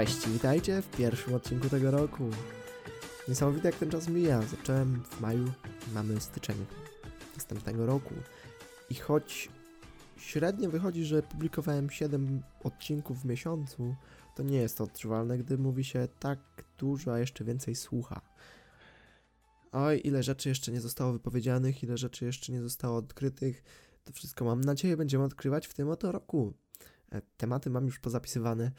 Cześć, witajcie w pierwszym odcinku tego roku. Niesamowite jak ten czas mija. Zacząłem w maju, mamy styczeń następnego roku. I choć średnio wychodzi, że publikowałem 7 odcinków w miesiącu, to nie jest to odczuwalne, gdy mówi się tak dużo, a jeszcze więcej słucha. Oj, ile rzeczy jeszcze nie zostało wypowiedzianych, ile rzeczy jeszcze nie zostało odkrytych. To wszystko mam nadzieję będziemy odkrywać w tym oto roku. E, Tematy mam już pozapisywane,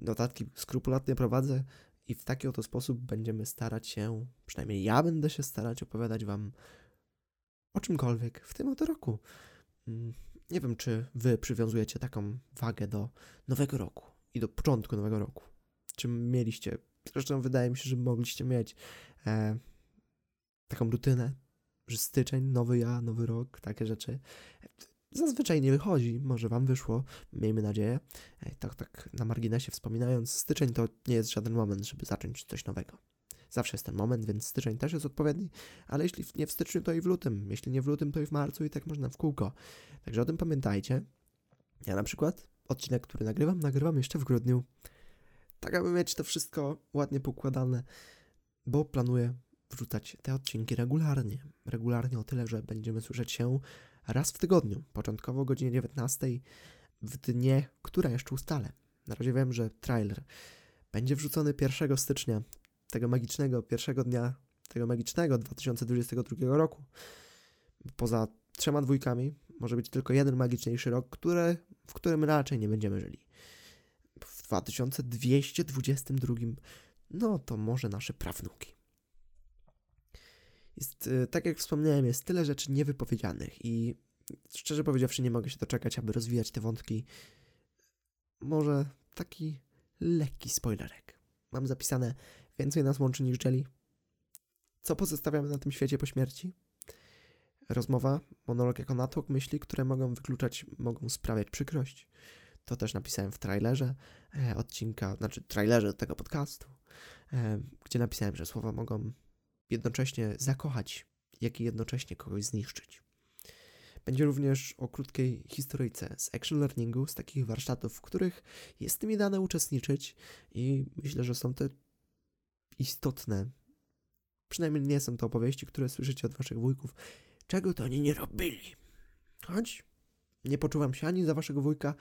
notatki skrupulatnie prowadzę i w taki oto sposób będziemy starać się, przynajmniej ja będę się starać opowiadać Wam o czymkolwiek w tym oto roku. Mm, Nie wiem, czy Wy przywiązujecie taką wagę do nowego roku i do początku nowego roku. Czy mieliście, zresztą wydaje mi się, że mogliście mieć e, taką rutynę, że styczeń, nowy ja, nowy rok, takie rzeczy. Zazwyczaj nie wychodzi, może Wam wyszło, miejmy nadzieję. Tak, tak na marginesie wspominając, styczeń to nie jest żaden moment, żeby zacząć coś nowego. Zawsze jest ten moment, więc styczeń też jest odpowiedni, ale jeśli nie w styczniu, to i w lutym. Jeśli nie w lutym, to i w marcu i tak można w kółko. Także o tym pamiętajcie. Ja na przykład odcinek, który nagrywam, nagrywam jeszcze w grudniu. Tak, aby mieć to wszystko ładnie poukładane, bo planuję wrzucać te odcinki regularnie. Regularnie o tyle, że będziemy słyszeć się raz w tygodniu, początkowo o godzinie 19 w dnie, które jeszcze ustalę. Na razie wiem, że trailer będzie wrzucony 1 stycznia, tego magicznego pierwszego dnia, tego magicznego 2022 roku. Poza trzema dwójkami może być tylko jeden magiczniejszy rok, który, w którym raczej nie będziemy żyli. W 2222 no to może nasze prawnuki. Jest, y, tak jak wspomniałem, jest tyle rzeczy niewypowiedzianych i szczerze powiedziawszy nie mogę się doczekać, aby rozwijać te wątki. Może taki lekki spoilerek. Mam zapisane więcej nas łączy niż dzieli. Co pozostawiamy na tym świecie po śmierci? Rozmowa, monolog jako natłok myśli, które mogą wykluczać, mogą sprawiać przykrość. To też napisałem w trailerze e, odcinka, znaczy trailerze tego podcastu, e, gdzie napisałem, że słowa mogą jednocześnie zakochać, jak i jednocześnie kogoś zniszczyć. Będzie również o krótkiej historyjce z action learningu, z takich warsztatów, w których jest mi dane uczestniczyć i myślę, że są te istotne. Przynajmniej nie są to opowieści, które słyszycie od waszych wujków. Czego to oni nie robili? Choć nie poczuwam się ani za waszego wujka,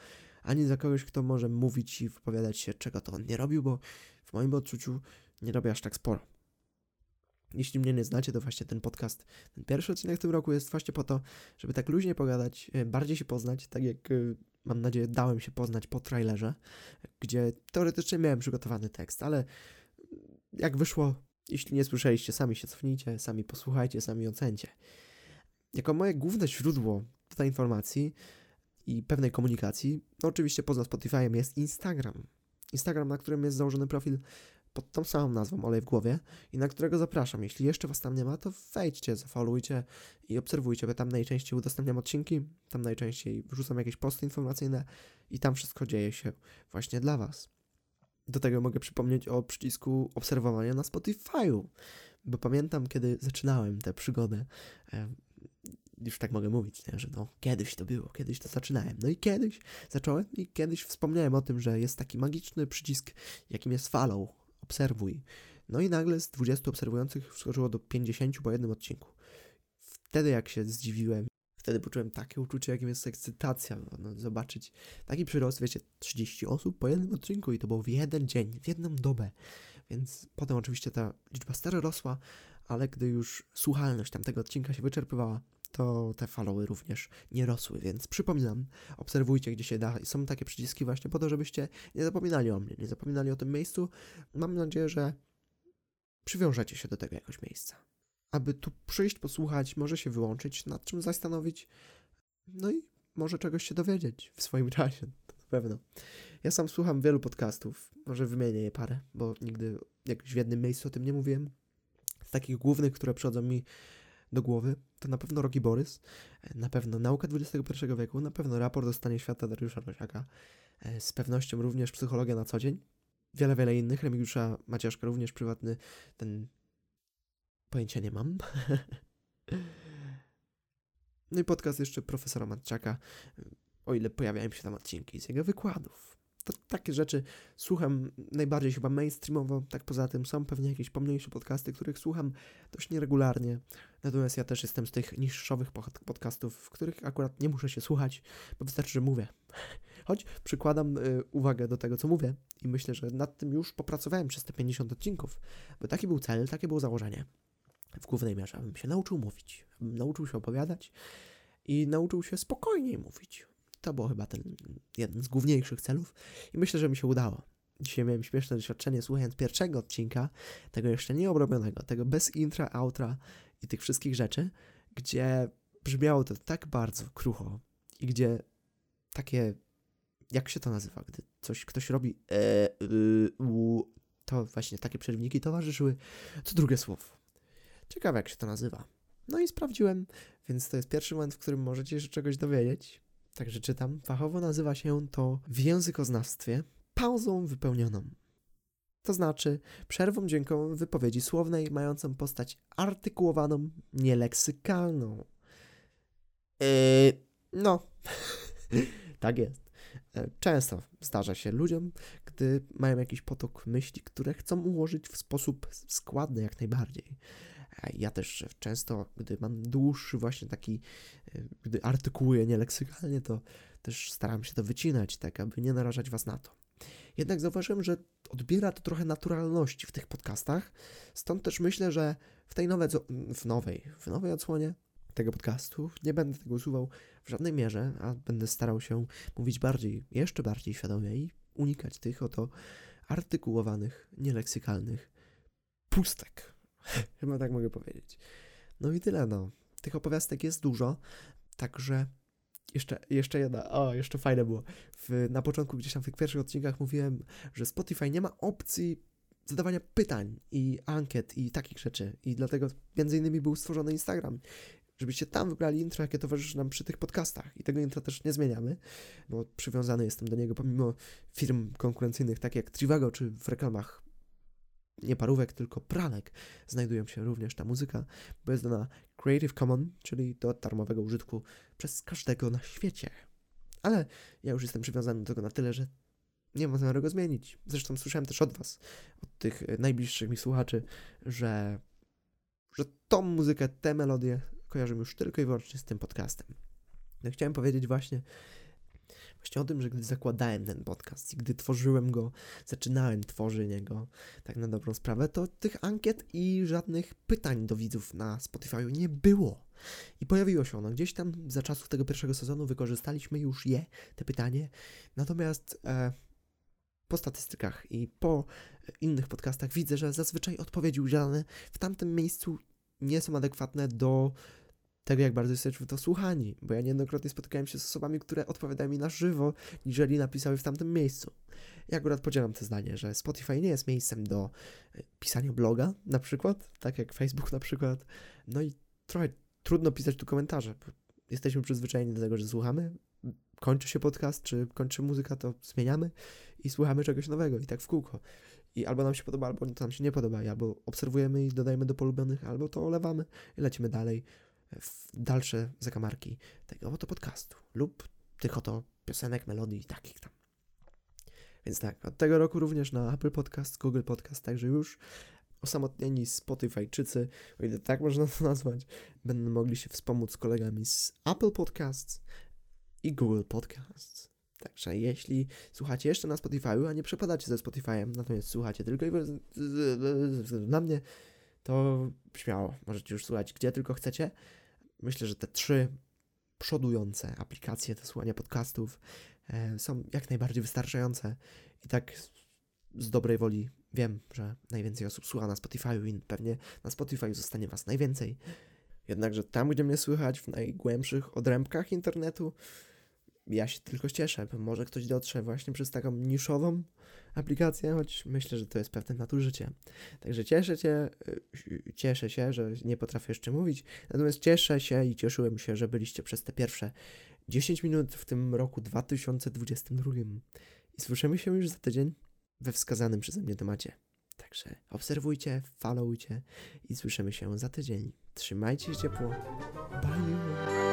ani za kogoś, kto może mówić i wypowiadać się, czego to on nie robił, bo w moim odczuciu nie robię aż tak sporo. Jeśli mnie nie znacie, to właśnie ten podcast, ten pierwszy odcinek w tym roku jest właśnie po to, żeby tak luźnie pogadać, e, bardziej się poznać, tak jak e, mam nadzieję dałem się poznać po trailerze, gdzie teoretycznie miałem przygotowany tekst, ale jak wyszło, jeśli nie słyszeliście, sami się cofnijcie, sami posłuchajcie, sami ocencie. Jako moje główne źródło tej informacji i pewnej komunikacji, no oczywiście poza Spotify'em jest Instagram. Instagram, na którym jest założony profil pod tą samą nazwą Olej w głowie i na którego zapraszam. Jeśli jeszcze was tam nie ma, to wejdźcie, zafollowujcie i obserwujcie, bo tam najczęściej udostępniam odcinki, tam najczęściej wrzucam jakieś posty informacyjne i tam wszystko dzieje się właśnie dla was. Do tego mogę przypomnieć o przycisku obserwowania na Spotify'u, bo pamiętam, kiedy zaczynałem tę przygodę, już tak mogę mówić, nie? że no kiedyś to było, kiedyś to zaczynałem. No i kiedyś zacząłem i kiedyś wspomniałem o tym, że jest taki magiczny przycisk, jakim jest follow, obserwuj. No i nagle z 20 obserwujących wskoczyło do 50 po jednym odcinku. Wtedy jak się zdziwiłem, wtedy poczułem takie uczucie, jakim jest ekscytacja, no, no, zobaczyć taki przyrost, wiecie, 30 osób po jednym odcinku i to było w jeden dzień, w jedną dobę. Więc potem oczywiście ta liczba stale rosła, ale gdy już słuchalność tamtego odcinka się wyczerpywała, to te followy również nie rosły, więc przypominam, obserwujcie gdzie się da. Są takie przyciski właśnie po to, żebyście nie zapominali o mnie, nie zapominali o tym miejscu. Mam nadzieję, że przywiążecie się do tego jakoś miejsca. Aby tu przyjść, posłuchać, może się wyłączyć, nad czym zastanowić, no i może czegoś się dowiedzieć w swoim czasie, to na pewno. Ja sam słucham wielu podcastów, może wymienię je parę, bo nigdy jakoś w jednym miejscu o tym nie mówiłem. Z takich głównych, które przychodzą mi do głowy, to na pewno Rocky Borys, na pewno Nauka XXI wieku, na pewno Raport o stanie świata Dariusza Rosiaka, e, z pewnością również Psychologia na co dzień, wiele, wiele innych, Remigiusza Maciaszka również prywatny, ten pojęcia nie mam. no i podcast jeszcze profesora Matczaka, o ile pojawiają się tam odcinki z jego wykładów. To, takie rzeczy słucham najbardziej chyba mainstreamowo, tak poza tym są pewnie jakieś pomniejsze podcasty, których słucham dość nieregularnie, natomiast ja też jestem z tych niższowych podcastów, w których akurat nie muszę się słuchać, bo wystarczy, że mówię. Choć przykładam y, uwagę do tego, co mówię i myślę, że nad tym już popracowałem przez te 50 odcinków, bo taki był cel, takie było założenie. W głównej mierze, abym się nauczył mówić, abym nauczył się opowiadać i nauczył się spokojniej mówić. To było chyba ten jeden z główniejszych celów i myślę, że mi się udało. Dzisiaj miałem śmieszne doświadczenie słuchając pierwszego odcinka, tego jeszcze nieobrobionego, tego bez intra, outra i tych wszystkich rzeczy, gdzie brzmiało to tak bardzo krucho i gdzie takie, jak się to nazywa, gdy coś ktoś robi e, y, u, to właśnie takie przerwniki towarzyszyły co drugie słowo. Ciekawe jak się to nazywa. No i sprawdziłem, więc to jest pierwszy moment, w którym możecie się czegoś dowiedzieć. Także czytam. Fachowo nazywa się to w językoznawstwie pauzą wypełnioną. To znaczy przerwą dźwiękową wypowiedzi słownej mającą postać artykułowaną, nieleksykalną. Yy, no, tak jest. E, często zdarza się ludziom, gdy mają jakiś potok myśli, które chcą ułożyć w sposób składny jak najbardziej. Ja też często, gdy mam dłuższy właśnie taki, e, gdy artykułuję nieleksykalnie, to też staram się to wycinać, tak aby nie narażać Was na to. Jednak zauważyłem, że odbiera to trochę naturalności w tych podcastach, stąd też myślę, że w tej nowej, w nowej, w nowej odsłonie tego podcastu nie będę tego usuwał w żadnej mierze, a będę starał się mówić bardziej, jeszcze bardziej świadomie i unikać tych oto artykułowanych, nieleksykalnych pustek. Chyba tak mogę powiedzieć. No i tyle, no. Tych opowiastek jest dużo, także jeszcze, jeszcze jedna, o, jeszcze fajne było. W, na początku gdzieś tam w tych pierwszych odcinkach mówiłem, że Spotify nie ma opcji zadawania pytań i ankiet i takich rzeczy. I dlatego między innymi był stworzony Instagram. Żebyście tam wybrali intro, jakie towarzyszy nam przy tych podcastach. I tego intra też nie zmieniamy, bo przywiązany jestem do niego pomimo firm konkurencyjnych, tak jak Trivago, czy w reklamach nie parówek, tylko pralek, znajdują się również ta muzyka, bo jest ona Creative Commons, czyli do darmowego użytku przez każdego na świecie. Ale ja już jestem przywiązany do tego na tyle, że nie ma zamiaru go zmienić. Zresztą słyszałem też od Was, od tych najbliższych mi słuchaczy, że, że tą muzykę, te melodie kojarzę już tylko i wyłącznie z tym podcastem. No, chciałem powiedzieć właśnie, Właśnie o tym, że gdy zakładałem ten podcast i gdy tworzyłem go, zaczynałem tworzenie go, tak na dobrą sprawę, to tych ankiet i żadnych pytań do widzów na Spotify nie było. I pojawiło się ono gdzieś tam za czasów tego pierwszego sezonu, wykorzystaliśmy już je, te pytanie. Natomiast e, po statystykach i po innych podcastach widzę, że zazwyczaj odpowiedzi udzielane w tamtym miejscu nie są adekwatne do tego, jak bardzo jesteśmy w to słuchani, bo ja niejednokrotnie spotykałem się z osobami, które odpowiadają mi na żywo, niżeli napisały w tamtym miejscu. Ja akurat podzielam to zdanie, że Spotify nie jest miejscem do e, pisania bloga, na przykład, tak jak Facebook na przykład, no i trochę trudno pisać tu komentarze, jesteśmy przyzwyczajeni do tego, że słuchamy, kończy się podcast, czy kończy muzyka, to zmieniamy i słuchamy czegoś nowego i tak w kółko. I albo nam się podoba, albo to nam się nie podoba, albo obserwujemy i dodajemy do polubionych, albo to olewamy i lecimy dalej dalsze zakamarki tego oto podcastu lub tych oto piosenek, melodii takich tam. Więc tak, od tego roku również na Apple Podcast, Google Podcast, także już osamotnieni Spotifyczycy, o ile tak można to nazwać, będą mogli się wspomóc kolegami z Apple Podcasts i Google Podcasts. Także jeśli słuchacie jeszcze na Spotify'u, a nie przepadacie ze Spotify'em, natomiast słuchacie tylko i na mnie, to śmiało, możecie już słuchać gdzie tylko chcecie. Myślę, że te trzy przodujące aplikacje do słuchania podcastów e, są jak najbardziej wystarczające. I tak z dobrej woli wiem, że najwięcej osób słucha na Spotify i pewnie na Spotify zostanie Was najwięcej. Jednakże tam, gdzie mnie słychać, w najgłębszych odrębkach internetu, ja się tylko cieszę, bo może ktoś dotrze właśnie przez taką niszową aplikację, choć myślę, że to jest pewne nadużycie. Także cieszę się, y, cieszę się, że nie potrafię jeszcze mówić, natomiast cieszę się i cieszyłem się, że byliście przez te pierwsze 10 minut w tym roku 2022. I słyszymy się już za tydzień we wskazanym przeze mnie temacie. Także obserwujcie, followujcie i słyszymy się za tydzień. Trzymajcie się ciepło. Bye!